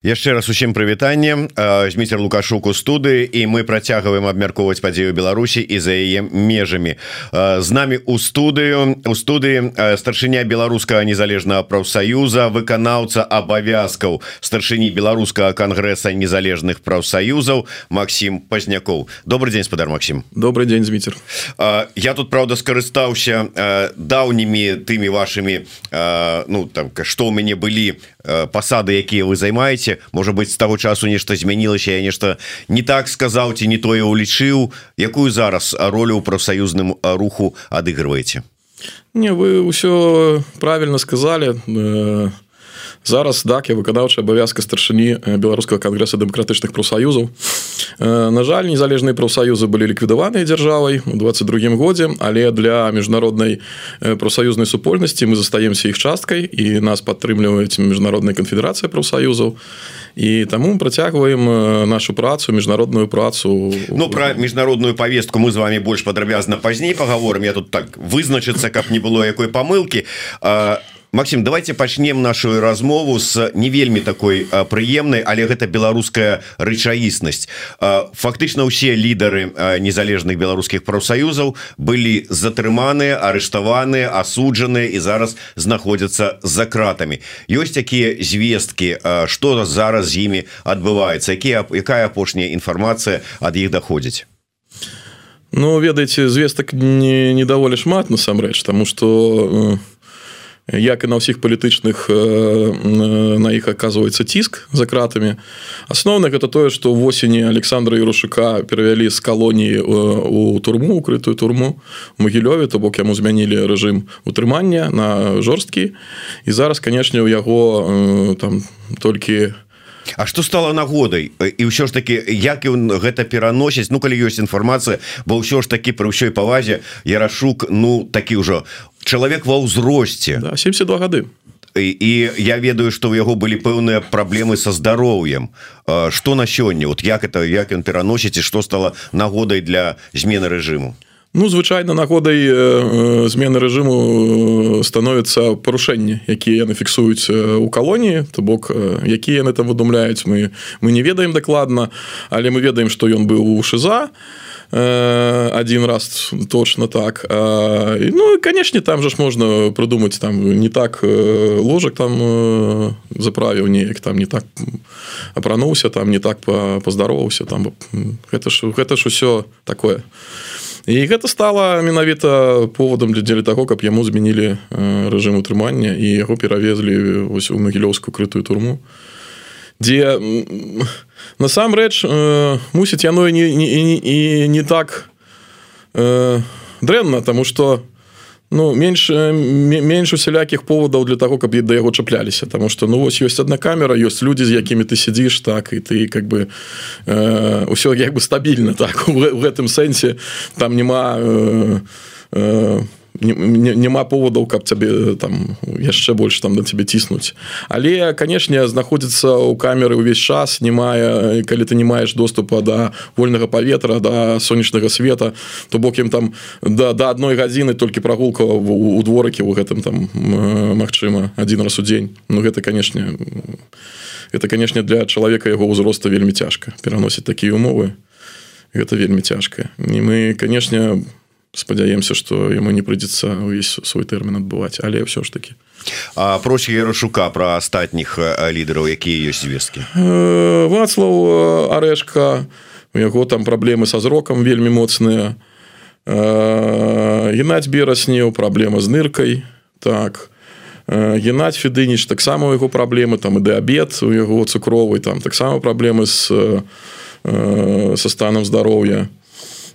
яшчэ раз усім прывітанне. Зміцер лукашук у студыі і мы працягваем абмяркоўваць падзею Беларусі і за яе межамі. З намі у студыю у студыі старшыня беларускага незалежнага прафсаюза выканаўца абавязкаў старшыні беларускага кангрэса незалежных прафсаюзаў Макссім пазнякоў. Добрый день спадар Макссім добрый день зміцер. Я тут правда скарыстаўся даўнімі тымі вашими ну там што ў мяне былі пасады якія вы займаеце. Часе можа быть з таго часу нешта змянілася я нешта не так сказаў ці не тое улічыў якую зараз ролю ў прафсаюзным руху адыгрываеце? Не вы ўсё правильно сказали э зараз так я выканаўчая абавязка старшыні беларускага кангрэса дэмакратычных прафсаюзаў. На жаль незалежныя прафсаюзы былі ліквідаваныя дзяржавай у 22 годзе але для міжнароднай прафсаюзнай супольнасці мы застаемся іх часткай і нас падтрымліваюць міжнародная канфедэрацыя прафсаюзаў. І таму працягваем нашу працу міжнародную працу Ну про міжнародную повестку мы з вами больш падрабязна пазней паговорым. Я тут так вызначыцца каб не было якой памылки а Максим давайте пачнем нашу размову с не вельмі такой прыемнай але гэта беларуская рэчаіснасць. Фактычна ўсе лідары незалежных беларускіх прафсаюзаў былі затрыманыя арыштаваныя асуджаныя і зараз знаходзяцца за кратамі. Ёсць такія звесткі что зараз з імі адбываецца? Якія якая апошняя інфармацыя ад іх даходзіць? Ну ведаеце звестак не, не даволі шмат насамрэч тому что э як і на ўсіх палітычных на іх оказывается ціск за кратамі асноўна гэта тое что восені Александра юрушука перавялі з калоніі у турму укрытую турму могілёве то бок яму змянілі рэжым утрымання на жорсткі і зараз канешне у яго там толькі у А что стало нагодай? І ўсё ж таки як ён гэта пераносіць? Ну калі ёсць інфармацыя бо ўсё ж таки пры ўсёй павазе ярашук Ну такі ўжо чалавек ва ўзросце. Да, 72 гады. І, і я ведаю что у яго былі пэўныя праблемы со здароўем. Что на сёння? Вот як это як ён пераносіць і что стало нагодай для змены рэжыму Ну звычайна нагодай змены рэжыму становіцца парушэнні якія яны фіксуюць у калоніі то бок якія яны там выдумляюць мы мы не ведаем дакладна але мы ведаем што ён быў у шиза один раз точно так. Ну канешне там же ж можна прыдумаць там не так ложак там заправіў неяк там не так апрануўся там не так паздароваўся там гэта ж гэта ж усё такое і гэта стала менавіта поводам для дзеля таго каб яму змянілі рэжым утрымання і яго перавезлі вось у магілёўскую крытую турму. Дзе насамрэч мусіць яно і не, не, не, і не так э, дрэнна тому что ну менш менш усялякіх поводаў для того каб да яго чапляліся тому что ну вось ёсць одна камера ёсць людзі з якімі ты сядзіш так і ты как бы э, ўсё як бы стабільна так у гэтым сэнсе там няма э, э, няма поводаў каб цябе там яшчэ больш там на тебе ціснуць але канешне знаходзіцца ў камеры ўвесь час не мае калі ты не маеш доступа да вольнага паветра да сонечнага света то бок ім там да да адной гадзіны толькі прагулка у дворакі у гэтым там Мачыма один раз у дзень Ну гэта канешне это канешне для чалавека яго ўзроста вельмі цяжка пераносіць такія умовы гэта вельмі цяжка і мы канешне у спадзяемся что яму не прыйдзецца увесь свой тэрмін адбываць але ўсё ж таки. Проч ярашука про астатніх лідараў якія ёсць звесткі вацлаў арэшка у яго там праблемы са зрокам вельмі моцныя геннадзь бераснеў праблема з ныркай так. Геннадзь федыніч таксама у яго праблемы там і дыабет у яго цукровы там таксама праблемы з со станам здароўя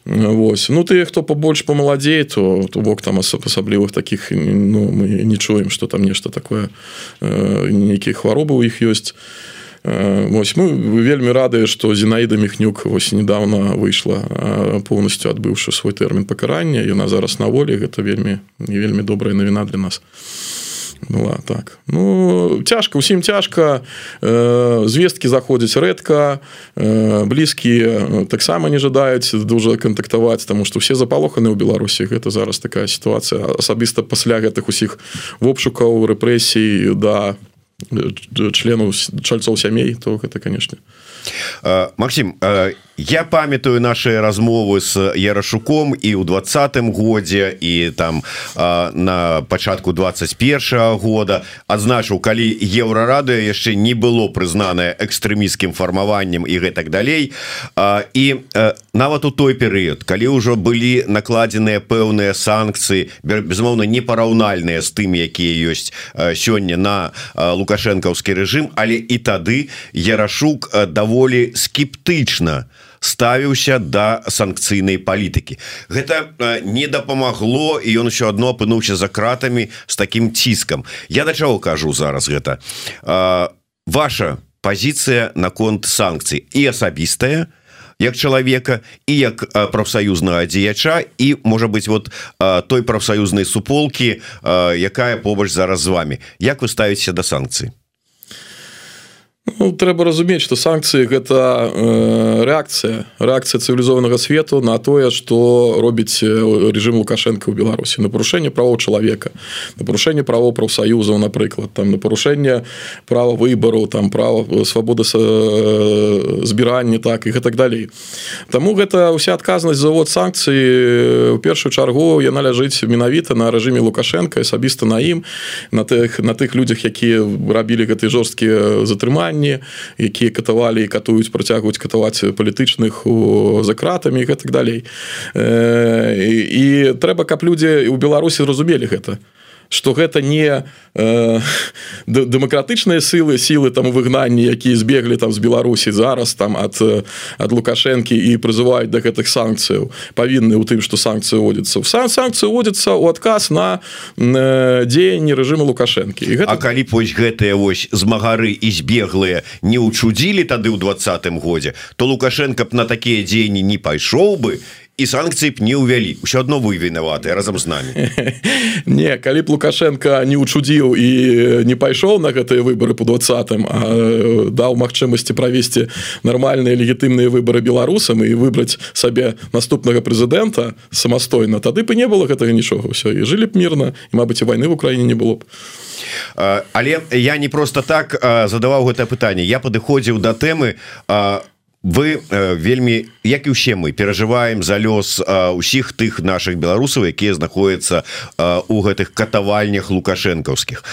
Вось. Ну ты хто побольш помаладзей то то бок там асаблівых таких ну, мы не чуем что там нешта такое э, нейкія хваробы у іх ёсць Вось. Мы вельмі рады что зінаіда мехнюк вось недавно выйшла полностью адбыўшы свой тэрмін пакарання яна зараз на волі гэта вельмі не вельмі добрая навіна для нас. а была так. Ну цяжка усім цяжка э, звесткі заходзяць рэдка э, блізкія таксама не жадаюць дужа кантактаваць тому что все запалоханы ў беларусі гэта зараз такая сітуацыя асабіста пасля гэтых усіх вопшукаў рэпрэсій да членаў чальцоў сямей то гэта конечно. Максим я памятаю наши размовы с ярашуком і ў двадцатым годзе і там на пачатку 21 года. Адзначыў калі еўрарадыо яшчэ не было прызнанае экстрэміскім фармаваннем і гэтак далей. І нават у той перыяд калі ўжо былі накладзеныя пэўныя санкцыі безумоўна непараўнальныя з тым якія ёсць сёння на лукашэнкаўскі рэжым але і тады ярашук даволі скептычна у ставіўся да санкцыйнай палітыкі. Гэта не дапамагло і ён еще одно апынуўся за кратамі с таким ціскам я да чаго кажу зараз гэта? Ваша позіцыя наконт санкцый і асабістая як чалавека і як прафсаюзнага дзеяча і можа быть вот той прафсаюзнай суполкі якая побач зараз з вами як вы ставіце да санкцый Ну, трэба разумець что санкцыі гэта э, реакцыя реакцыя цывілізованага свету на тое что робіць э, режим лукашенко ў беларусі. На парушэнне правоў чалавека на парушэнне правоў прафсаюзаў напрыклад там на парушэнне права выбару там права э, свабоды збірання так і так далей. Таму гэта ўся адказнасць завод санкцыі у першую чаргу яна ляжыць менавіта на рэжыме лукашенко асабіста на ім на тых на тых людзях якія рабілі гэты жорсткія затрыманні пытанні якія катавалі і катуюць працягваюць катаваць палітычных за кратамі і гэтак далей і трэба каб людзі у беларусі зразумелі гэта что гэта не э, дэмакратычныя сылы сілы там выгнанні якія збеглі там з беларусі зараз там ад ад лукашэнкі і прызываюць да гэтых санкцыяў павінны ў тым что санкцыі водзяцца в сан санкцыі водзяцца у адказ на э, дзеянні рэжыма лукашэнкі. Гэта... А калі вось гэтыя вось змагары і збеглыя не ўчудзілі тады ў двадцатым годзе то лукашенко б на такія дзеянні не пайшоў бы і і санкцыі б не ўвялі ўсё одно вы вінаваты разам з нами не калі б лукашенко не учудзіў і не пайшоў на гэтыя выборы по двадцатым даў магчымасці правесці нармальныя легітымныя выборы беларусам і выбраць сабе наступнага прэзідэнта самастойна тады бы не было гэтага нічога ўсё і жылі б мірна і Мабыць і войны в Украіне не было б. Але я не просто так задаваў гэта пытанне. Я падыходзіў да тэмы у вы э, вельмі як і усе мы перажываем за лёс э, усіх тых наших беларусаў якія знаходяцца э, у гэтых катавальнях лукашэнкаўскіх.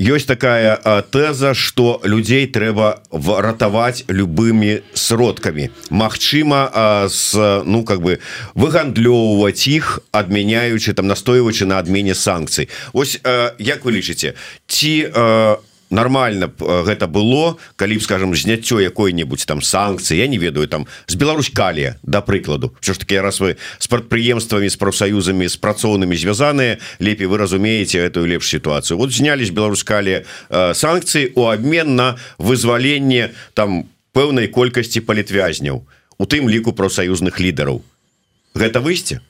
Ёсць такая тэза что людзей трэба ратаваць любымі сродкамі. Мачыма с ну как бы выгандлёўваць іх адмяняючы там настойваючы на адмене санкцый. Ось як вы лічыце ці у нормально гэта было калі б скажем зняццё якой-нибудь там санкцыі я не ведаю там з Беларусь калія да прыкладу. Що ж таки раз вы с прадпрыемствамі з прафсаюзамі з працоўнымі звязаныя лепей вы разумееце эту лепш сітуацыю. Вот знялись Беларусь калія санкцыі у обмен на вызваленне там пэўнай колькасці палітвязняў у тым ліку прафсаюзных лідараў. Гэта выйсце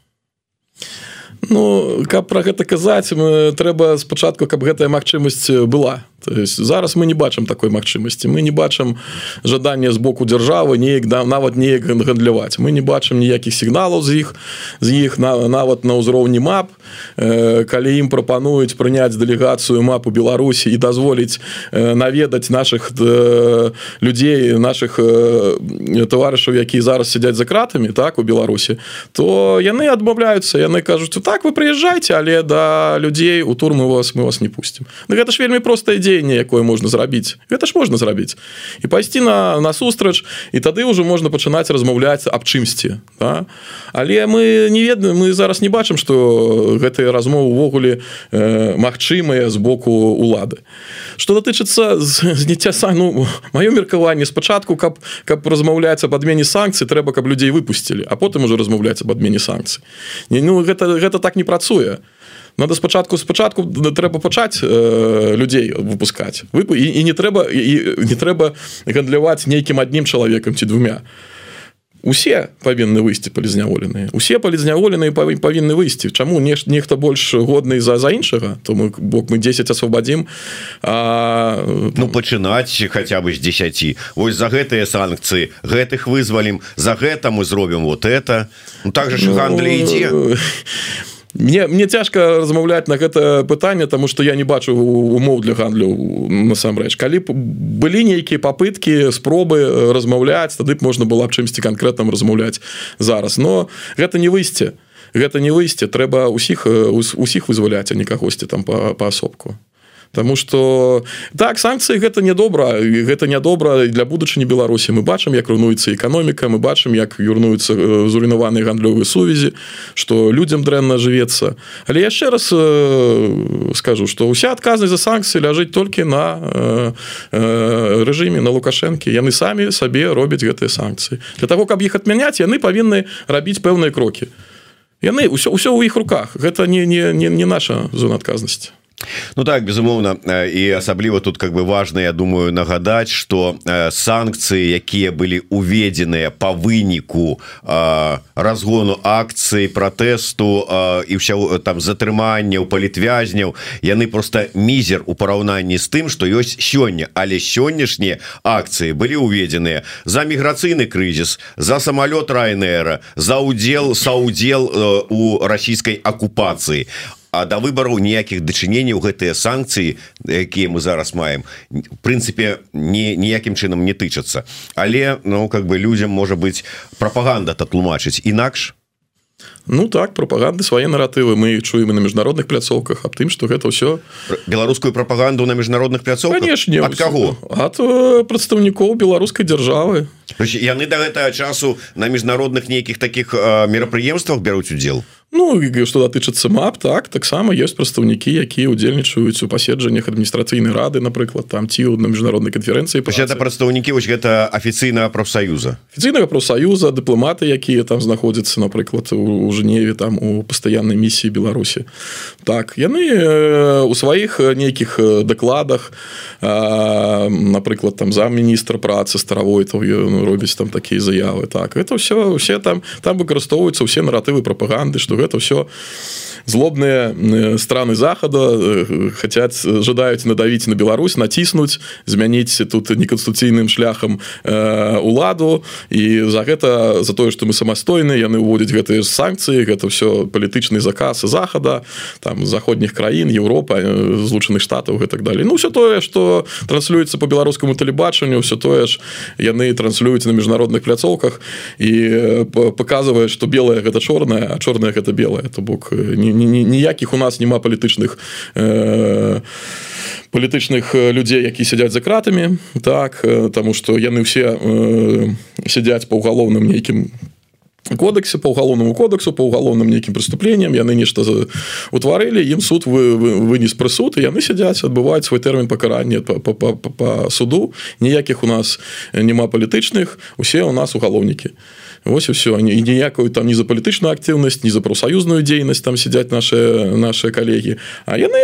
Ну каб пра гэта казаць трэба спачатку каб гэтая магчымасць была. То есть зараз мы не бачым такой магчымасці. Мы не бачым жадання з боку дзяржавы неяк да нават неяк гандляваць. Мы не бачым ніякіх сігналаў з іх з іх на нават на ўзроўні мап калі ім прапануюць прыняць дэлегацыю мапу беларусі і дазволіць э, наведаць наших э, людзей наших э, таварышаў якія зараз сядзяць за кратамі так у беларусі то яны адмаўляюцца яны кажуць так вы прыязджайце але да людзей у турмы вас мы вас не пусцім ну, гэта ж вельмі простая ідзея дзеянне якое можна зрабіць. Гэта ж можна зрабіць. І пайсці на насустрач і тады ўжо можна пачынаць размаўляць аб чымсьці да? але мы не ведаем мы зараз не бачым что гэтыя размовы увогуле э, магчымыя з боку улады что датычыцца зняцця сам ну маё меркаванне спачатку каб каб размаўляць об адмене санкцый трэба каб людзей выпусцілі а потым уже размаўляць об адмене санкцый. Не ну гэта гэта так не працуе. Надо спачатку спачатку трэба пачаць э, людзей выпускать вы і, і не трэба і не трэба гандляваць нейкім аднім чалавекам ці двумя усе павінны выйсці палізняволеныя. Усе палізняволеныя павінны выйсці. Чаму не нехта больш годны за за іншага то мы бок мы 10 асвабадзім а... ну пачынаць хотя бы з 10 ось за гэтыя санкцыі гэтых вызвалім за гэта мы зробім вот это. Ну, так же ну, гандлі ідзе мне мне цяжка размаўляць на гэта пытанне тому что я не бачу умоў для гандлю насамрэч калі былі нейкія попытки спробы размаўляць тады б можна было б чымсьці канкрэтным размаўляць зараз. Но гэта не выйсце гэта не выйсце трэба усіх усіх вызваляць а не кагосьці там па паасобку Таму что так санкцыі гэта нядобра гэта нядобра для будучыні беларусі мы бачым як руйнуецца эканоміка мы бачым як юрнуюцца зруйнаваныя гандлёвыя сувязі что людям дрэнна жывецца але яшчэ раз скажу что ўся адказнасць за санкцыі ляжыць толькі на рэжыме на лукашэнкі яны самі сабе робяць гэтыя санкцыі для того каб іх адмяняць яны павінны рабіць пэўныя крокі яны ўсё ўсё ў іх руках. Гэта не не не, не наша зона адказнасці Ну так безумоўна і асабліва тут как бы важно Я думаю нагадаць что санкцыі якія былі уведзеныя по выніку разгону акцыі пратэсту і ўсё там затрымання у палітвязняў яны просто мізер у параўнанні з тым что ёсць сёння. Але сённяшнія акцыі былі уведзеныя за міграцыйны крызіс за самолет райнера за удзел саудзел у расійскай акупацыі А да выбараў ніякіх дачыненняў гэтыя санкцыі якія мы зараз маем прынцыпе не ніякім чынам не тычацца. Але ну как бы людям можа быть прапаганда то тлумачыць. Інакш? Ну так прапаганды свае наратывы мы чуем на міжнародных пляцоўках аб тым что гэта ўсё беларускую прапаганду на міжнародных пляцоўках? Конечно от каго? От прадстаўнікоў беларускай дзяржавы. Яны до гэтага часу на міжнародных нейкіх таких мерапрыемствах бяруць удзел Ну что датычыцца мап так таксама ёсць прадстаўнікі якія удзельнічаюць у паседжаннях адміністрацыйнай рады напрыклад там ці на міжнароднай канферэнцыі это прадстаўнікі вось гэта афіцыйнага прафсаюза афіцыйнага прафсаюза дыпламаты якія там знаходзяцца напрыклад у жневе там у пастаяннай місіі беларусі так яны у сваіх нейкіх дакладах напрыклад там замміністра працы старавойтаў робіць там такія заявы так. Это все усе там там выкарыстоўваюцца ўсе наратывы прапаганды что гэта все злобные страны захада хотят жадаюць надавіць на Беларусь націснуць змяніць тут неканституцыйным шляхам уладу. І за гэта за тое что мы самастойны яны уводзяць гэтыя санкцыі гэта все палітычны заказ захада там заходніх краін Европа злучаных штатаў и так далее. Ну все тое что транслюецца по беларускаму тэлебачанню все тое ж яны транслююць на міжнародных пляцоўках і показывае что белое гэта чорная а чорная гэта белая то бок ніякіх у нас няма палітычных э, палітычных людзей які сядзяць за кратамі так тому что яны все э, сядзяць по уголовным нейкім кодексе по уголовному кодексу по уголовным нейкім преступлениям яны нешта утварылі ім суд вы, вы вынес прысуд і яны сядзяць адбываюць свой тэрмін пакарання по, по, по, по суду. Ніякіх у нас няма палітычных усе у нас уголовнікі Вось і все і ніякую там ні за палітычную актыўнасць ні за прафсаюзную дзейнасць там сядзяць наши наши калегі А яны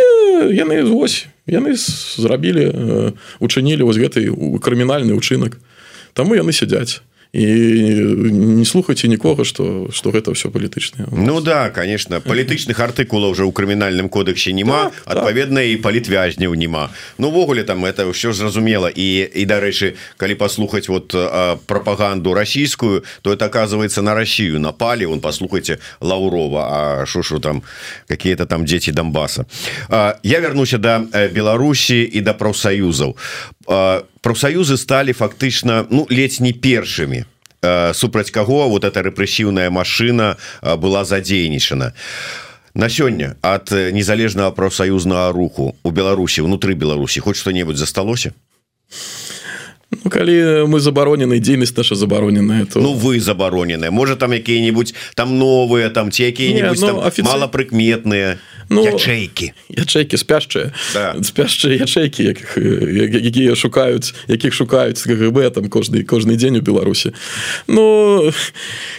яны вось яны зрабілі учынілі вось гэты крымінальны учынак Таму яны сядзяць і не слухайце нікога что что гэта все палітычна Ну да конечно. Палітычных артыкулаў уже ў крымінальным кодексе няма так, адпаведна так. і палітвязняў няма Нувогуле там это ўсё зразумела і і дарэчы калі паслухаць вот прапаганду расійскую то это оказывается на Россию напали. Он послухайте Лаўрова А шушу там какие-то там дети Донбасса. Я вернуся до Беларусі і да прафсаюзаў прафсаюзы сталі фактычна ну ледзь не першымі. Супраць каго вот эта рэпрэсіўная машина была задзейнічана. На сёння от незалежнага прафсаюзнага руху у Беларусі унутры Беларусі хоть что-небудзь засталося? Ну, калі мы забаронены дзейнасць наша забароненая то ну вы забаронены можа там якія-нибудь там новыя там ці якія-нибудь ну, офіци... малапрыкметныя ну, ячейки. ячейки спяшчыя да. спяшчыя ячейки якіх якія шукаюць якіх шукаюць КГБ там кожны кожны дзень у Беларусі Ну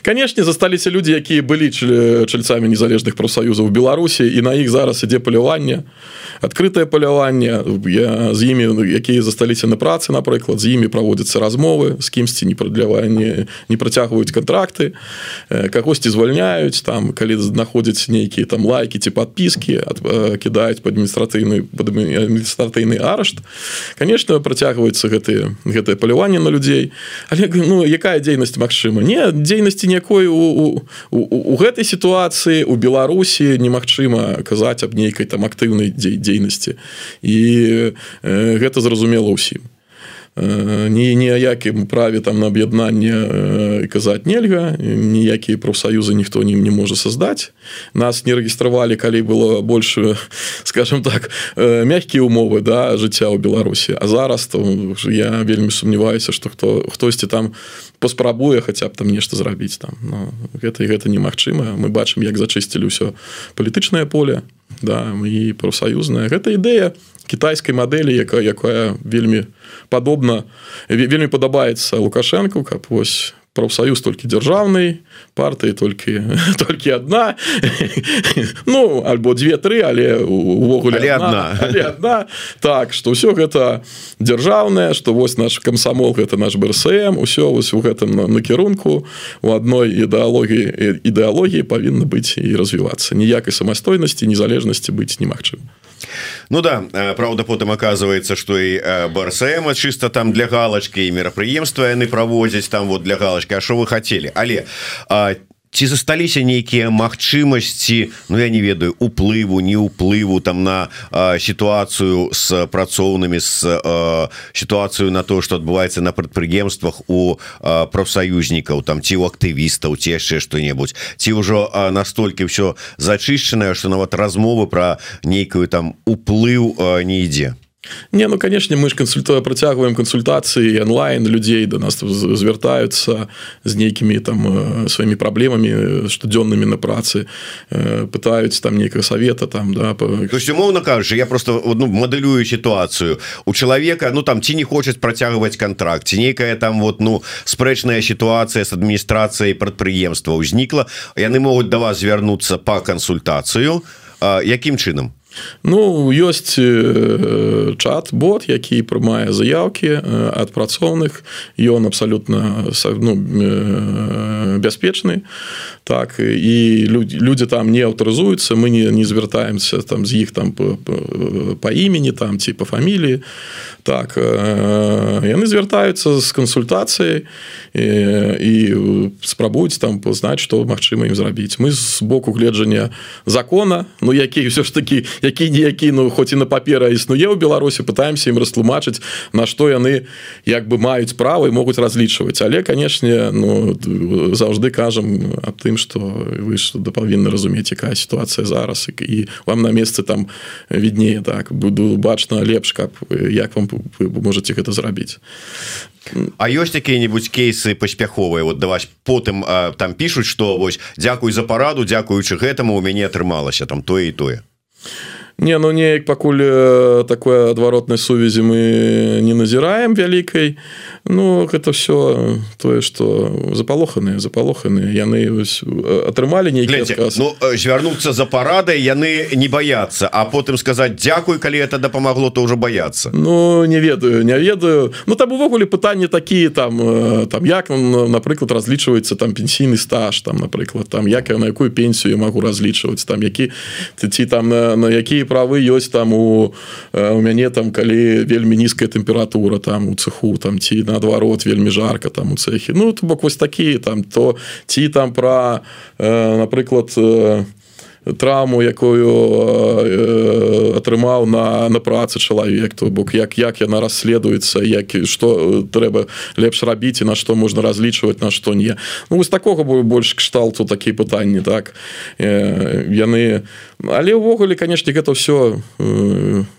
канешне засталіся людзі якія былі чальцамі незалежных прафсаюзаў Беларусі і на іх зараз ідзе паляванне адкрытае паляванне я з імі якія засталіся на працы напрыклад з імі праводзяцца размовы з кімсьці не прадляванне не працягваюць контракты кагосьці звальняюць там калі знаходзяць нейкія там лайки ці подпіски ціски кідаюць па адміністратыйны адміністратыйны арышт. Конечно працягваецца гэты гэтае паляванне на людзей. Але ну якая дзейнасць Мачыма не дзейнасці ніякой у, у, у, у гэтай сітуацыі у беларусі немагчыма казаць аб нейкай там актыўнай дзейнасці. І э, гэта зразумела ўсім ні ніякім праве там на аб'яднанне казаць нельга ніякія прафсаюзы ніхто ім не можа создаць. Нас не рэгістравалі калі было больше скажем так мягкія умовы да жыцця ў беларусі. А зараз то я вельмі сумняваюся что хто хтосьці там паспрабуе хаця б там нешта зрабіць там. Но гэта і гэта немагчыма. Мы бачым як зачысцілі ўсё палітычнае поле да і прафсаюзная гэта ідэя кітайскай мадэлі якая якая вельмі падобна вельмі падабаецца лукашенко каб вось прафсаюз толькі дзяржаўнай партыі толькі толькі одна ну альбо две-тры але увогуле одна, одна, одна так что ўсё гэта дзяржаўнае что вось наш камсамол гэта наш брсм усё вось у гэтым накірунку у адной ідэалогіі ідэалогіі павінна быць і развівацца. Ніякай самастойнасці незалежнасці быць немагчым Ну да Праўда потым оказывается что і барсэма чисто там для галочки і мерапрыемства яны праводзяць там вот для галочки А что вы хотели але ці засталіся нейкія магчымасці Ну я не ведаю уплыву не уплыву там на а, сітуацыю с працоўнымі с а, сітуацыю на то что адбываецца на прадпрыемствах у прафсаюзнікаў там ці у актывістаў ці яшчэ что-небудзь ці ўжо настолькі все зачышчанае что нават размовы про нейкую там уплыў не ідзе Не ну конечно мы ж кансультуя працягваем кансультацыі онлайн людзей до нас звяртаюцца з нейкімі там сваімі праблемамі штодзённымі на працы пытаюць там нейкага совета там да по... умоўно кажучы я просто ну, мадэлюю сітуацыю у чалавека ну там ці не хочуць працягваць контракт ці нейкая там вот ну спрэчная сітуацыя с адміністрацыяй прадпрыемства ўзнікла яны могуць да вас звярнуцца по кансультацыю якім чынам Ну ёсць чат бот які прымае заявкі ад працоўных. Ён абсалютна ну, бяспечны. Так і людзі, там не аўтарызуюцца мы не, не звяртаемся там з іх там по, по, по імені там ці по фаміліі так яны звяртаюцца з кансультацыяй і, і спрабуюць там пазнаць што магчыма ім зрабіць мы з боку гледжання закона ну які ўсё ж такі які-ніякі ну хоць і на папера існуе ў беларусі пытаемся ім растлумачыць на што яны як бы маюць правы могуць разлічваць але канешне ну заўжды кажам аб тым что вы да павінны разумець якая сітуацыя зараз і вам на месцы там віднее так буду бачна лепш каб як вам вы можете гэта зрабіць А ёсць якія-нибудь кейсы паспяховыя вот даваць потым а, там пишутць что вось Дякуй за параду дзякуючы гэтаму у мяне атрымалася там тое і тое Не ну неяк пакуль такой адваротнай сувязі мы не назіраем вялікай Ну гэта все тое что запалоханыя запалоханы яны атрымалі нейкі ну, звярнуцца за парадай яны не баяцца а потым сказаць Дякуй калі это дапамагло то ўжо баяцца Ну не ведаю не ведаю. Ну там увогуле пытанні такія там там як напрыклад разлічваецца там пенсійны стаж там напрыклад там як я на якую пенсію магу разлічваць там які ці там на, на якія правы ёсць там у у мяне там калі вельмі нізкая тэмпература там у цеху там ці на наадварот вельмі жарко там у цехі ну то бок вось такія там то ці там про э, напрыклад э, травму якую э, атрымаў на на працы чалавек то бок як як яна расследуецца як что трэба лепш рабіць і на што можна разлічваць на што не ну, вось такога бо больш кшталту такія пытанні так. Э, яны але ўвогуле канешне гэта все не э,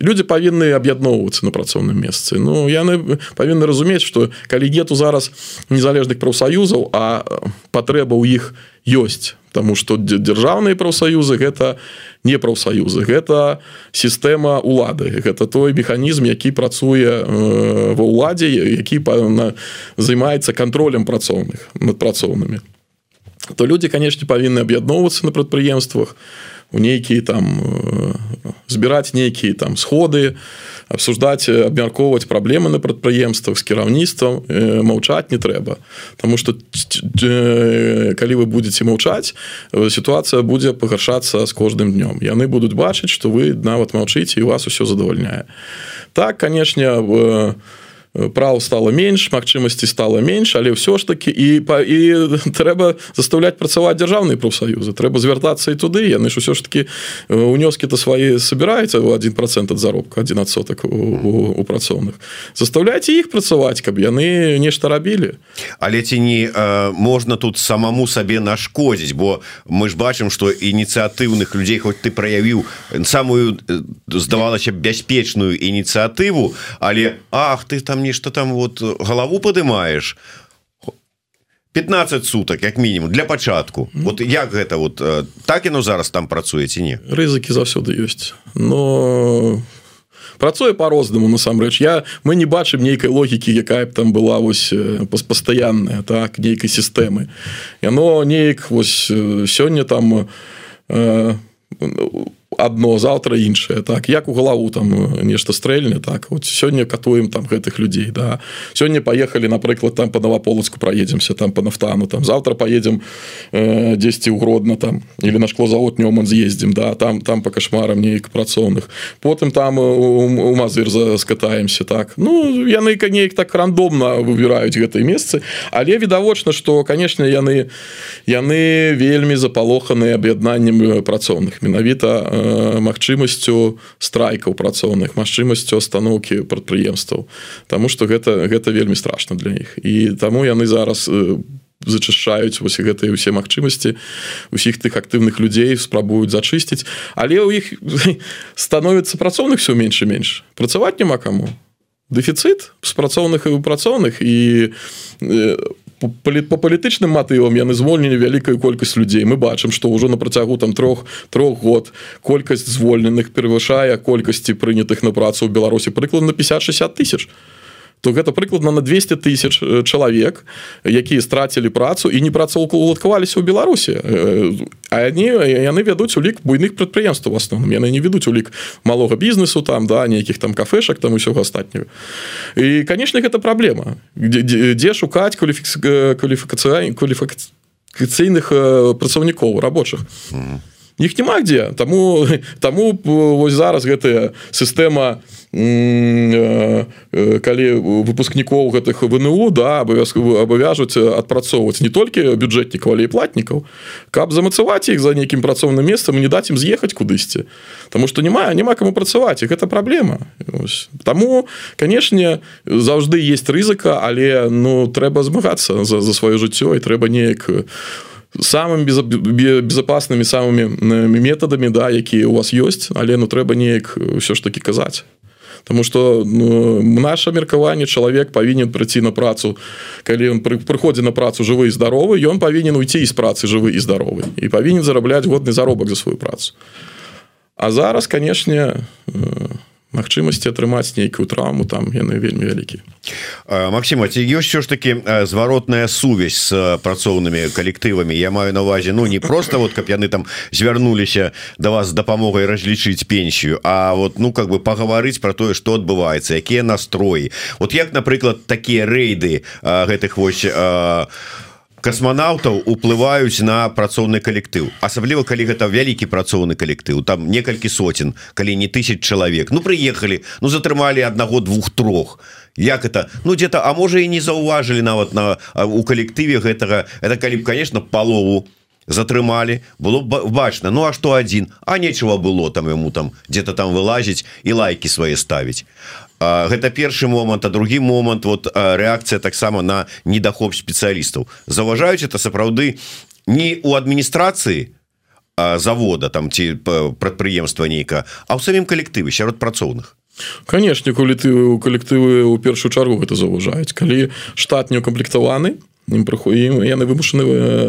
люди павінны аб'ядноўвацца на працоўным месцы Ну яны павінны разумець что калі нету зараз незалежных прафсаюзаў а патрэба ў іх ёсць тому что дзяржаўныя прафсаюзы гэта не прафсаюзы гэта сістэма улады гэта той механізм які працуе ва ўладзе які займаецца контролем працоўных над працоўнымі то люди канешне павінны аб'ядноўвацца на прадпрыемствах у нейкія там збіраць нейкія там сходы обсуждать абмяркоўваць праблемы на прадпрыемствах з кіраўніцтвам маўчаць не трэба Таму что калі вы будете маўчаць сітуацыя будзе пагаршацца з кожным днём яны будуць бачыць что вы нават маўчыце і вас усё задавальняе так канешне в праў стало менш магчымасці стало менш але ўсё ж таки і па і трэба заставляць працаваць дзяржаўныя профсоюзы трэба звяртацца і туды яны ж усё ж таки унёскі то свае собираюцца у один процент ад заробка один адсотак у, у, у працоўных заставляйте іх працаваць каб яны нешта рабілі але ці не э, можна тут самому сабе нашкодзіць бо мы ж бачым что ініцыятыўных людзей хоть ты праявіў самую здавалася бяспечную ініцыятыву але ах ты там не нешта там вот галаву падымаешь 15 суток як мінімум для пачатку вот як гэта вот так яно зараз там працуе ці не рызыкі заўсёды ёсць. Но працуе по-рознаму насамрэч. Я мы не бачым нейкай логікі якая б там была вось пастаянная так нейкай сістэмы. Яно неяк вось сёння там у одно завтра іншае так. Як у галаву там нешта стрэльне так. Вот сёння катуем там гэтых людзей да. Сёння поехали напрыклад там по новополацку проедемся там по нафтану там. Завтра поедем э, 10 угродно там. Или на шклозавод нёман з'ездим да. Там там по кошмарам нейк працоўных потым там у, у мазыр скатаемся так. Ну яны конеек так рандомно выбіраюць гэтай месцы але відавочна что конечно яны яны вельмі запалоханы аб'яднаннем працоўных менавіта у магчымасцю страйкаў працоўных магчымасцю остановки прадпрыемстваў. Таму что гэта гэта вельмі страшно для іх. І таму яны зараз зачышчаюць вось гэтыя усе магчымасці усіх тых актыўных людзей спрабуюць зачысціць. Але ў іх становіцца працоўных все менш і менш. Працаваць няма каму. Дэфіцыт з працоўных і працоўных. І у по палітычным матывам яны звольнілі вялікую колькасць людзей мы бачым што ўжо на працягу там трох трох год колькасць звольненых перавышае колькасці прынятых на працу ў беларусі прыкладна 50-60 тысяч то гэта прыкладна на 200 тысяч э, чалавек якія страцілі працу і не працаўкуладкаваліся ў беларусі. Э, а они яны вядуць улік буйных прадпрыемстваў асноўным. Яны не ведуць улік малога бізнесу там да нейкіх там кафешак там усёга астатняга і канешне гэта праблема. Дзе, дзе, шукаць кваліфікацыя кваліфікацыйных працаўнікоў рабочых іх няма дзе? Таму таму вось зараз гэтая сістэма калі выпускнікоў гэтых ВНУ да абавязкова абавяжуць адпрацоўваць не толькі бюджэтнікаў але і платнікаў каб замацаваць іх за нейкім працоўным месцам не даць ім з'ехаць кудысьці. Таму што няма няма каму працаваць і гэта праблема. Таму канешне заўжды есть рызыка але ну трэба змагацца за, за сваё жыццё і трэба неяк у самым безопасными самыми методами да якія у вас ёсць але ну трэба неяк ўсё ж таки казаць. Таму что ну, наше меркаванне чалавек павінен прыйти на працу калі он прыходзі на працу жывы і здаровы ён павінен уйти з працы жывы і здаровы і павінен зарабляць годны заробак за сваю працу. А зараз канешне у магчымасці атрымаць нейкую травму там яны вельмі вялікі Масіма ці ёсць все ж таки зваротная сувязь с працоўнымі калектывамі? Я маю на увазе Ну не просто вот каб яны там звярнуліся да вас з дапамогай разлічыць пенсію А вот ну как бы пагаварыць про тое что адбываецца якія настроі. Вот як напрыклад такія рэйды гэтых вось а, касманаўтаў уплываюць на працоўны калектыў. Асабліва калі гэта вялікі працоўны калектыў там некалькі соцен калі не тысяч чалавек. Ну прыехалі ну затрымалі аднаго двух трох. Як это? Ну где-то а можа і не заўважылі нават на у калектыве гэтага. Это калі б конечно палову затрымалі было бачна. Ну а что один а нечего было там ему там где-то там вылазіць і лайки свои ставіць гэта першы момант а другі момант вот реакцыя таксама на недахоп спецыялістаў. Заважаюць это сапраўды не у адміністрацыі завода там ці прадпрыемства нейка а ў самім калектыве сярод працоўных. Канешне калектывы у калектывы у першую чаргу гэта заўважаюць. Калі штат не укамплектаваны то ім прыходім яны вымушаны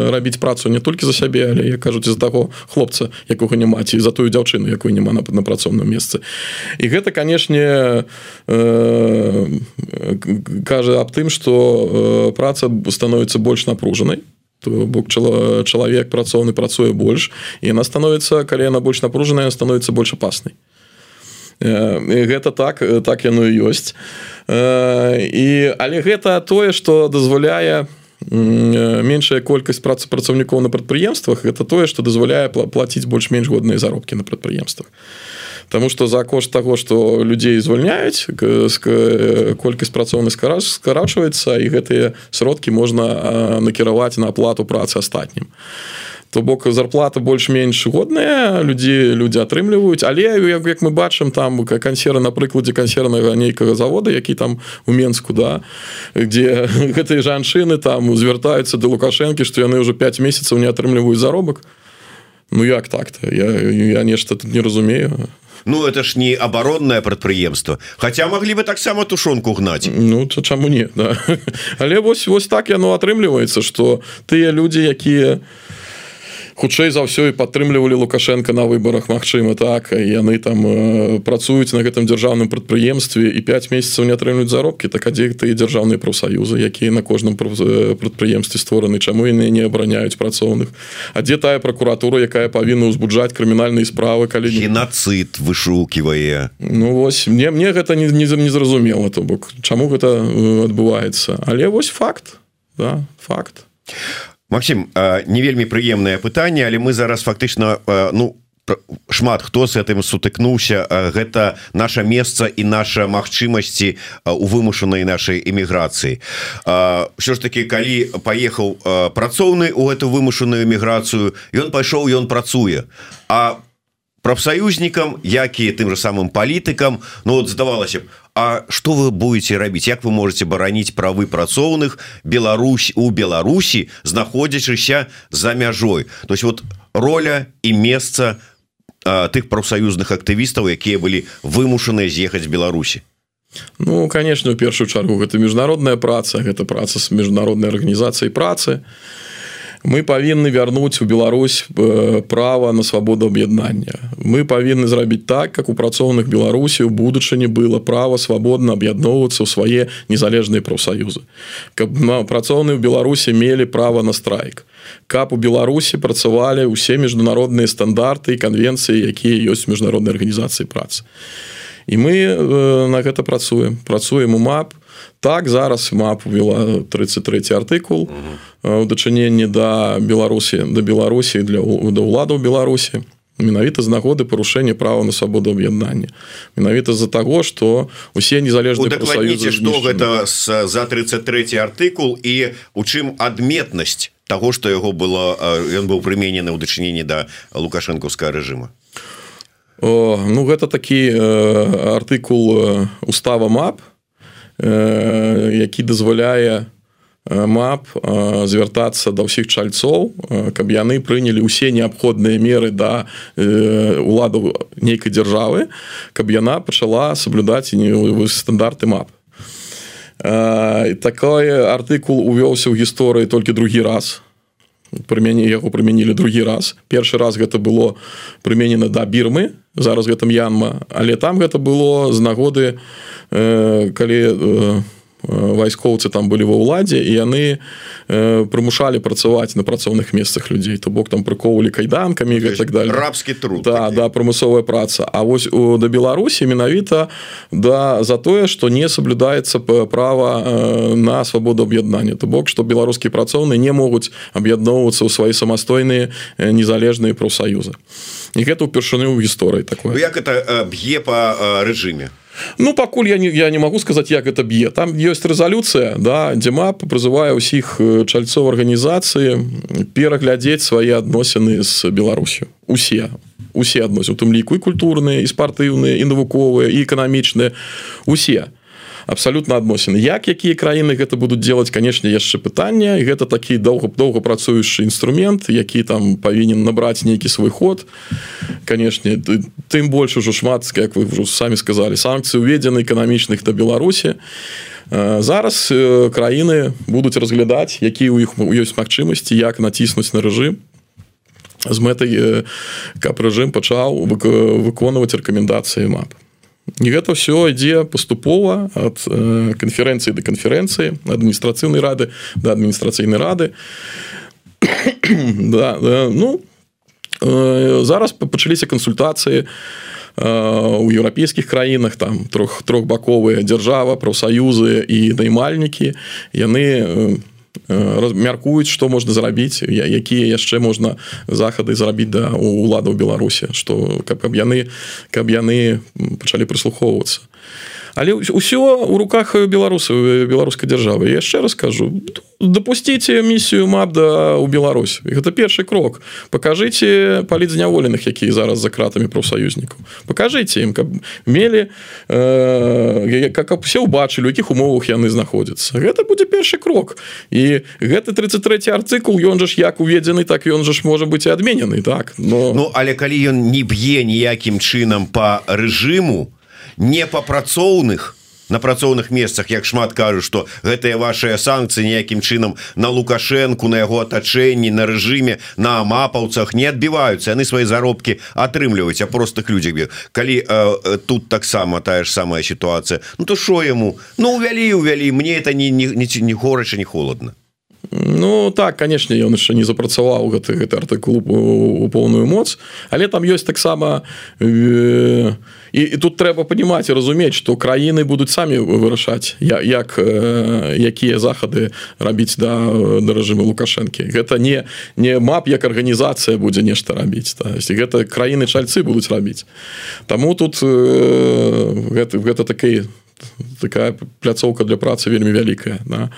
рабіць працу не толькі за сябе але я кажуць з таго хлопца якога няма ці за тую дзяўчыну якой няма на, на працоўным месцы і гэта канешне э, кажа аб тым что э, праца становіцца больш напружанай бок чалавек працоўны працуе больш і яна становіцца калі яна больш напружаная становіцца больш апаснай гэта так так яно і ёсць і але гэта тое што дазваляе меншая колькасць працы працаўнікоў на прадпрыемствах это тое што дазваляе плаціць больш-менш годныя заробкі на прадпрыемствах Таму што за кошт таго што людзей звальняюць колькасць працоўных скарачваецца і гэтыя сродкі можна накіраваць на аплату працы астатнім то бок зарплата больш-менш годная людзі людзі атрымліваюць. Але як, як мы бачым там кансеры на прыкладзе кансернага нейкага завода які там у менску да где гэтыя жанчыны там звяртаюцца да лукашэнкі што яны ўжо 5 месяцаў не атрымліваюць заробак. Ну як так-то? Я, я нешта тут не разумею. Ну это ж не абаронное прадпрыемство Хаця маглі бы таксама тушонку гнаць Ну то чаму не да. але вось вось так яно атрымліваецца что тыя людзі якія у хутчэй за ўсё і падтрымлівалі лукашенко на выборах Мачыма так. Яны там э, працуюць на гэтым дзяржаўным прадпрыемстве і 5 месяцаў не атрымлююць заробкі. Так адзе ты дзяржаўныя прафсаюзы якія на кожным э, прадпрыемстве створаны? Чаму яны не абараняюць працоўных? А дзе тая прокуратура якая павінна ўзбуджаць крымінальныя справы калі геноцид вышукивае. Ну вось. Мне мне гэта не не, не зразумела то бок. Чаму гэта э, адбываецца? Але вось факт да факт Максим не вельмі прыемнае пытанне але мы зараз фактычна ну шмат хто с этим сутыкнуўся. Гэта наше месца і наша магчымасці у вымушанай нашай эміграцыі. Що ж таки калі паехаў працоўны у эту вымушаную эміграцыю ён пайшоў ён працуе. А прафсаюзнікам як і тым же самым палітыкам Ну вот здавалася б А что вы будете рабіць Як вы можете бараніць правы працоўных Беларусь у Беларусі знаходзячыся за мяжой? То есть вот роля і месца тых прафсаюзных актывістаў якія былі вымушаныя з'ехаць Беларусі. Ну конечно у першую чаргу гэта міжнародная праца гэта праца з міжнароднай арганізацыяй працы. і мы павінны вярнуць у Беларусь э, права на свабоду аб'яднання мы павінны зрабіць так как у працоўных беларусі у будучыні было права свабодна аб'ядноўвацца ў свае незалежныя прафсаюзы каб на працоўны ў беларусі мелі права на страйк. Каб у беларусі працавалі ўсе міжнародныя стандарты і канвенцыі якія ёсць міжнароднай арганізацыі працы і мы э, на гэта працуем. Працуем у мап. Так зараз мап увела 33 артыкул у дачыненні да беларусі да беларусі для да ўладаў беларусі. Менавіта з нагоды парушэння права на свабоду аб'яднання. Менавіта з-за таго что усе незалежныя что гэта за 33 артыкул і у чым адметнасць того что яго было ён быў прыменены ў дачыненні да лукашэнкаўскага режима О, ну гэта такі э, артыкул устава мап то які дазваляе мап звяртацца да ўсіх чальцоў каб яны прынялі ўсе неабходныя меры да уладу нейкай дзяржавы каб яна пачала саблюдаць стандарты мап. Такой артыкул увёўся ў гісторыі толькі другі раз прымяне яго прымянілі другі раз. Першы раз гэта было прыменена да бірмы. Зараз гэтым янма але там гэта было з нагоды у Э, калі э, вайскоўцы там былі ва ўладзе і яны прымушалі працаваць на працоўных месцах людзей то бок там прыкоўвалі кайданкамі так далее рабскі труд да, да прамысловая праца А вось у да беларусі менавіта да за тое что не саблюдаецца права на свабоду аб'яднання то бок что беларускія працоўныя не могуць аб'ядноўвацца ў свае самастойныя незалежныя прафсаюзы і гэта ўпершыню ў гісторыі такое як это б'е па рэжыме Ну пакуль я не я не могу сказаць як это б'е. Там ёсць рэзалюцыя да дзема прызывае ўсіх чальцоў арганізацыі пераглядзець свае адносіны з Беларусю. Усе. Усе адносі у тым ліку і культурныя і спартыўныя і навуковыя і эканамічныя. Усе абсалютна адносіны. Як якія краіны гэта будуць делать канешне яшчэ пытання і гэта такі доўга доўга працуючы інструмент які там павінен набраць нейкі свой ход. Канешне тым больш ужо шмат як вы ўжо самі сказали санкцыі уведзены эканамічных да беларусі. Зараз краіны будуць разглядаць які ў іх ёсць магчымасці як націснуць на рэжым. З мэтай каб рэжым пачаў выконваць рэкамендацыі мап і гэта все ідзе паступова ад канферэнцыі да канферэнцыі адміністрацыйнай рады да адміністрацыйнай рады. Да, да, ну зараз пачаліся кансультацыі у еўрапейскіх краінах там трох трохбаковыя дзяржава прафсаюзы і наймальнікі яны мяркуюць што можна зрабіць якія яшчэ можна захады зрабіць да уладаў беларусі што каб каб яны каб яны пачалі прыслухоўвацца але ўсё у руках беларусаў беларускай дзяржавы. Яшчэ раскажу допусціце місію мабда у Беларусь. Гэта першы крок. Покажите паліць зняволеных якія зараз за кратамі прафсаюзнікаў. Покажите ім каб мелі э, как все убачылі якіх умовах яны знаходзяцца. Гэта будзе першы крок. І гэты 33 артыкул ён жа ж як уведзены так ён жа ж можа быць адменены так но Ну але калі ён не б'е ніякім чынам по рэжыму то не па працоўных на працоўных месцах як шмат кажу что гэтыя ваши санкцыі ніякім чынам на лукашэнку на яго атачэнні на рэжыме на мапаўцах не адбіваюцца. Яны свои заробкі атрымліваюць а простых людзях калі э, тут таксама тая ж самая сітуацыя Ну то що яму? Ну увялі увялі. Мне это не не, не, не горача не холодно Ну так канешне ён яшчэ не запрацаваў гэты гэты артыкул у поўную моц але там ёсць таксама э, і, і тут трэба панимаць і разумець што краіны будуць самі вырашаць як э, якія захады рабіць да да рэжыму лукашэнкі. Гэта не не мап як арганізацыя будзе нешта рабіць та гэта краіны чальцы будуць рабіць. Таму тут э, гэта гэта такая такая пляцоўка для працы вельмі вялікая на да?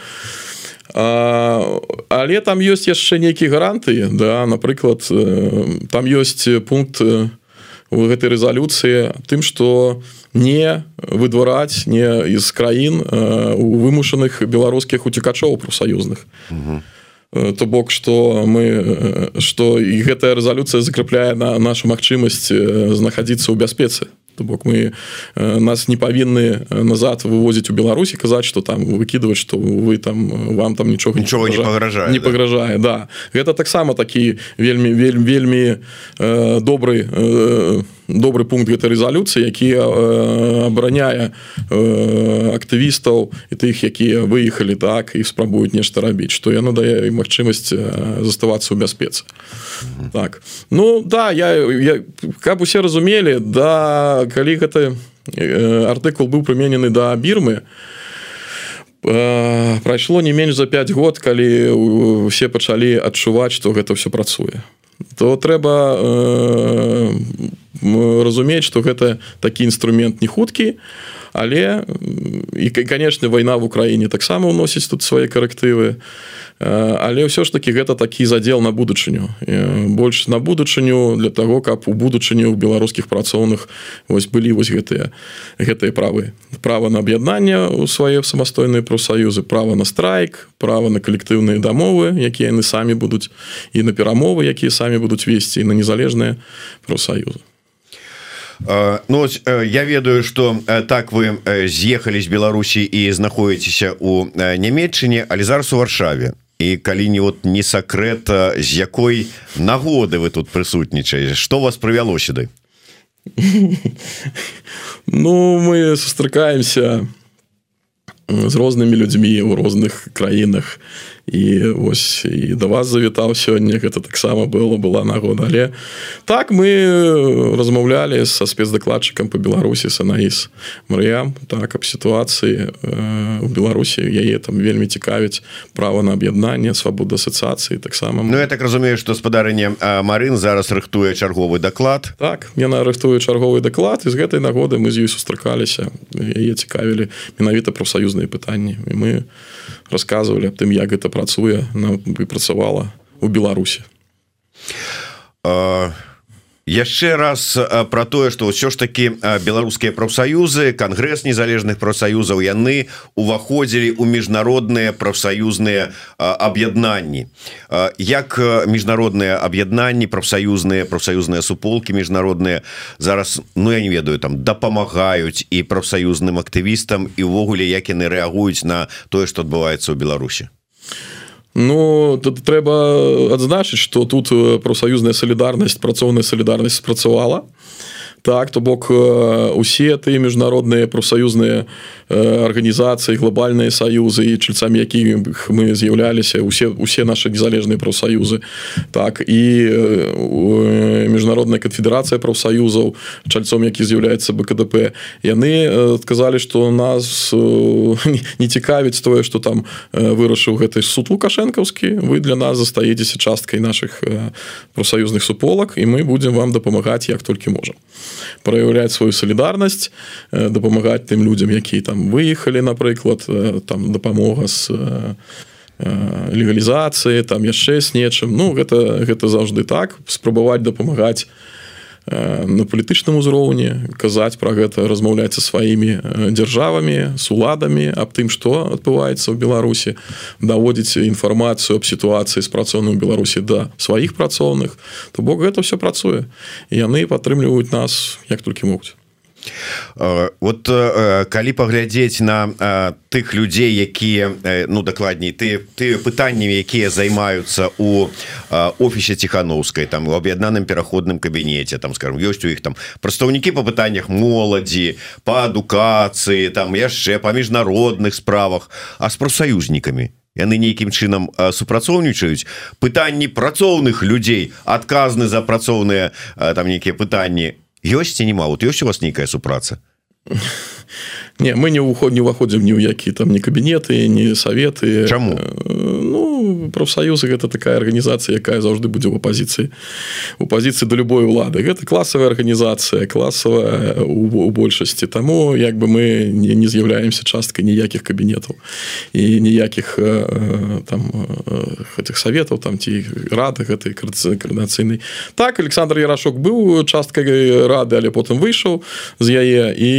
Але там ёсць яшчэ нейкія гаранты да напрыклад там ёсць пункт у гэтай рэзалюцыі тым что не выдвараць не из краін у вымушаных беларускіх уцікачоў профсаюзных то бок что мы что і гэтая рэзалюцыя закрепляе на нашу магчымасць знаходзіцца ў бяспецы то бок мы э, нас не павінны э, назад вывозіць у Беларусі казаць что там выкидывать что вы там э, вам там нічога нічого не пагражае не пагражае да. Гэта таксама такі вельмі вельмі вельмі э, добрый э, добрый пункт гэтай рэзалюцыі які э, абараняе актывістаў і тых якія выехалі так і спрабуюць нешта рабіць што яно дае магчымасць э, заставацца ў бяспецы так. Ну да я, я каб усе разумелі да калі гэты артыкул быў прыменены да бірмы прайшло не менш за 5 год калі усе пачалі адчуваць што гэта все працуе то трэба э, разумець что гэта такі інструмент не хуткі але і конечно вайна в Украіне таксама уносіць тут свае карэктывы. Але ўсё ж таки гэта такі задел на будучыню. Больш на будучыню для того каб у будучыню ў беларускіх працоўных вось былі вось гэтыя гэтыя правы. Права на аб'яднанне у свае самастойныя профсаюзы права на страйк права на калектыўныя дамовы якія яны самі будуць і на перамовы якія самі будуць весці на незалежныя профсаюзы Ну я ведаю что так вы з'ехалі з Беларусі і знаходзіцеся у нямметчыне але зараз у варшаве. І калі не вот не сакрэт з якой нагоды вы тут прысутнічаеце что вас прывяло сюды Ну мы сустракаемся з рознымі людзьмі у розных краінах і ось і да вас завітаў сёння гэта таксама было была нагода. Але так мы размаўлялі са спецдакладчыкам по беларусі санаіс Марыям так аб сітуацыі у беларусі яе там вельмі цікавіць права на аб'яднанне свабода асацыяцыі таксама Ну я так разумею што спадарэнне Марын зараз рыхтуе чарговы даклад так яна рыхтуе чарговы даклад і з гэтай нагоды мы з ёй сустракаліся яе цікавілі менавіта прафсаюзныя пытанні і мы рассказывалі аб тым як гэта працуе на выпрацавала у беларусі. А яшчэ раз про тое что ўсё ж таки беларускія прафсаюзы конгресс незалежных прафсаюзаў яны уваходзілі у міжнародныя прафсаюзныя аб'яднанні. Як міжнародныя аб'яднанні прафсаюзныя прафсаюзныя суполки міжнародныя зараз Ну я не ведаю там дапамагаюць і прафсаюзным актывістам і увогуле як яны рэагуюць на тое что адбываецца ў Беларусі Ну тут трэба адзначыць что тут прафсаюзная салідарнасць працоўная салідарнасць спрацавала так то бок усе тыя міжнародныя прафсаюзныя арганізацыі глобальныя саюзы і чальцамі якіх мы з'яўляліся усе усе наши незалежныя прафсаюзы. Так і міжнародная канфедэрацыя прафсаюзаў чальцом які з'яўляецца бКДП яны сказалі что нас не цікавіць тое что там вырашыў гэты суд лукашэнкаўскі. Вы для нас застаецеся часткай наших прафсаюзных суполак і мы будем вам дапамагаць як толькі можам праяўляць сваю салідарнасць дапамагаць тым людям які там выехалі напрыклад там дапамога з легалізацыі там яшчэ з нечым ну гэта гэта заўжды так. Спрабаваць дапамагаць на палітычным узроўні казаць пра гэта размаўляць са сваімі дзяржавамі с уладамі аб тым што адбываецца ў беларусі даводзіць інфармацыю аб сітуацыі з працоўным беларусі да сваіх працоўных. То бок гэта все працуе. Яны падтрымліваюць нас як толькі могуць. Э, вот э, калі паглядзець на э, тых людзей якія ну дакладней ты ты пытаннямі якія займаюцца у офісе ціхановскай там у аб'яднаным пераходным кабінеце там скажем ёсць у іх там прадстаўнікі по пытаннях моладзі по адукацыі там яшчэ па міжнародных справах а з прафсаюзнікамі. Яны нейкім чынам супрацоўнічаюць. Пытанні працоўных людзей адказны за працоўныя там нейкія пытанні ёсць ці нема вот ёсць у вас нейкая супраца не мы не уход не уваходзім ні ў які там не кабінеты не саветы чаму ну профсоюзы гэта такая арганізацыя якая заўжды будзе ў апозіцыі у пазіцыі да любой улады. Гэта класавая арганізацыя класавая у большасці. Таму як бы мы не, не з'яўляемся часткай ніякіх кабінетаў і ніякіх там гэтых саветаў там ці рады гэтай каардынацыйнай так Александр ярашок быў часткай рады але потым выйшаў з яе і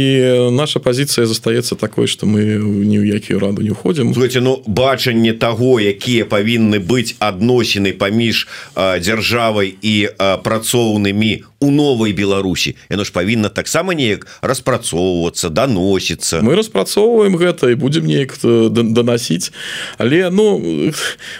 наша пазіцыя застаецца такой что мы ні ў якію раду не уходзім ну бачанне того якія павінны быць адносіны паміж дзяржавай і працоўнымі у новой Беларусі яно ж павінна таксама неяк распрацоўвацца даносіцца мы распрацоўваем гэта і будемм неяк данасіць але ну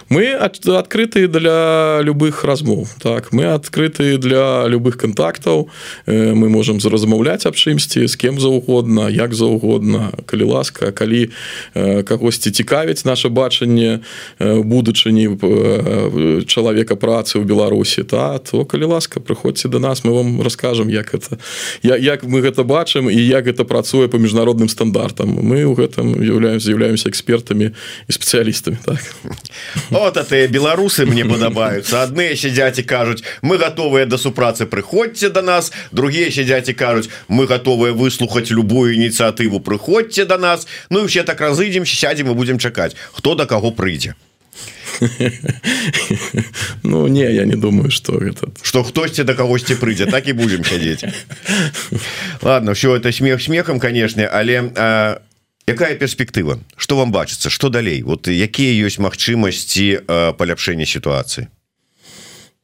мы адкрытыя для любых размоў так мы адкрытыя для любых контактаў мы можемм размаўляць аб чымсьці з кем заўгодна як заўгодна калі ласка калі кагосьці цікавіць наше бачанне будучыні чалавека працы ў беларусі та то калі ласка прыходзьце до нас. Мы вам расскажем як это я як мы гэта бачым і як гэта працуе по міжнародным стандартам. Мы ў гэтым являем з'яўляемся экспертамі і спецыялістамі так. Вот ты беларусы мне падабаюцца. Адныя сядзяць і кажуць мы готовыя да супрацы прыходзьце до нас другія сядзяць і кажуць мы готовыя выслухаць любую ініцыятыву прыходзьце до нас Ну і все так разыдзем сядзем і будемм чакаць хто да каго прыйдзе Ну не я не думаю что этот что хтосьці до кагосьці прыйдзе так і будем сядзець ладно все это смех смехом конечно але а, якая перспектыва что вам бачыцца что далей? Вот якія ёсць магчымасці паляпшэння сітуацыі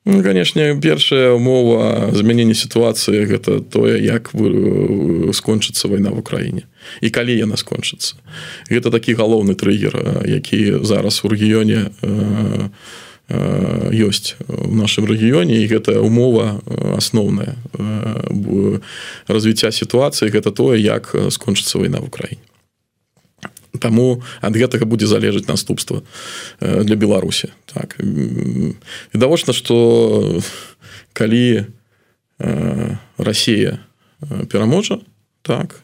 Ну, конечно першая умова змянення сітуацыі гэта тое як вы скончыцца вайна в Украіне і калі яна скончыцца? Гэта такі галоўны трыггер які зараз у рэгіёне ёсць у нашым рэгіёне. І гэта умова асноўная развіцця сітуацыі. Гэта тое як скончыцца вайна в Украіне. Таму ад гэтага будзе залежаць наступства для Беларусі. Так. Відавочна что калі Россия э, пераможа так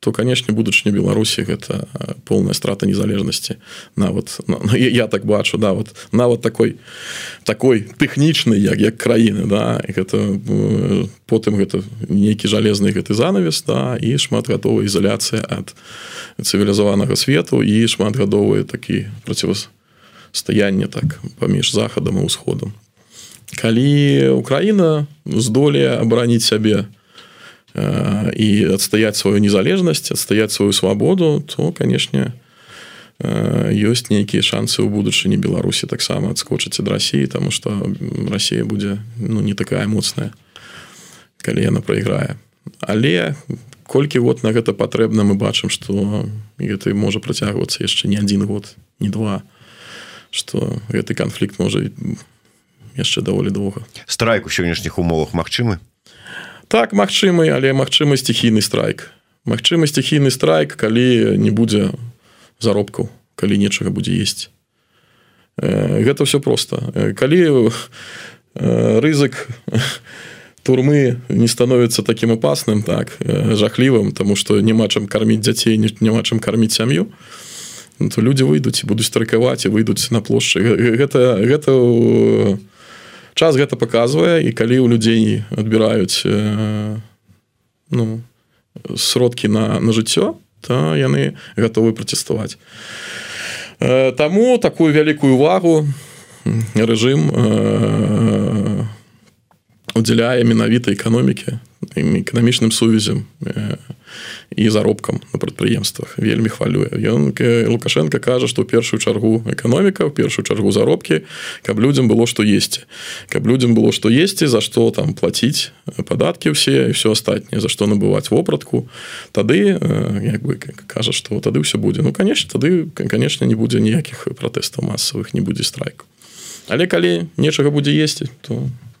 то канешне будучыня Беларусі гэта полная страта незалежнасці нават ну, я так бачу да вот нават такой такой тэхнічны як як краіны да гэта потым гэта нейкі жалезны гэты занавес да і шматгадовая ізаляцыя ад цывілізаванага свету і шматгадовыя такі процівастаянне так паміж захадам і ўсходам. Калі Украіна здолее абараніць сябе то і адстаяць сваю незалежнасць адстаяць сваю свабоду то канешне ёсць нейкія шансы ў будучыні беларусі таксама адскочыць ад рассіі тому что Росія будзе ну не такая моцная калі яна прайграе але колькі год на гэта патрэбна мы бачым что гэта можа працягвацца яшчэ не адзін год не два что гэты канфлікт можа яшчэ даволі доўга. Страйк у сённяшніх умовах магчымы так магчымы але магчымы стихійны страйк. Магчымы стихійны страйк калі не будзе заробкаў калі нечага будзе есці. Гэта все просто калі рызык турмы не становится таким опасным так жахлівым тому что няма чым карміць дзяцей няма чым карміць сям'ю то люди выйдуць і будуць страйкаваць і выйдуць на плошчы. Гэта гэта час гэта показвае і калі ў людзей адбіраюць ну сродкі на на жыццё то яны гатовы праціставаць Таму такую вялікую увагу рэжым удзяляе менавіта эканомікі эканамічным сувязям і заробкам на прадпрыемствах вельмі хвалюе. Ён лукашенко кажа што ў першую чаргу эканоміка ў першую чаргу заробкі каб людзям было што есці. Каб людзям было што есці за што там плаціць падаткі ўсе і все астатняе за што набываць вопратку тады як бы кажа што тады ўсё будзе. Ну конечно тады конечно не будзе ніякіх пратэстаў масавых не будзе страйку. Але калі нечага будзе есці то не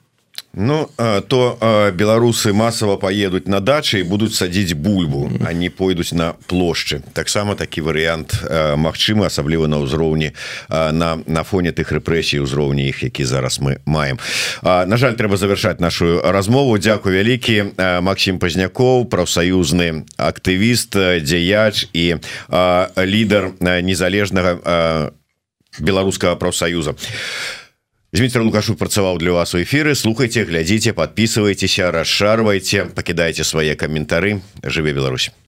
Ну то беларусы масава поедуць на дачы і будуць садзіць бульбу. Они пойдуць на плошчы таксама такі варыянт Мачымы асабліва на ўзроўні на на фоне тых рэпрэсій узроўні іх які зараз мы маем На жаль трэба завершаць нашу размову Дякую вялікі Макссім пазнякоў прафсаюзны актывіст дзеяч і лідар незалежнага беларускага прафсаюза а Дмітрий лукашук працаваў для вас у эфиры слухайте глядзіце подписывайтеся расшарвайте покидайте свае каментары жыве Беларусь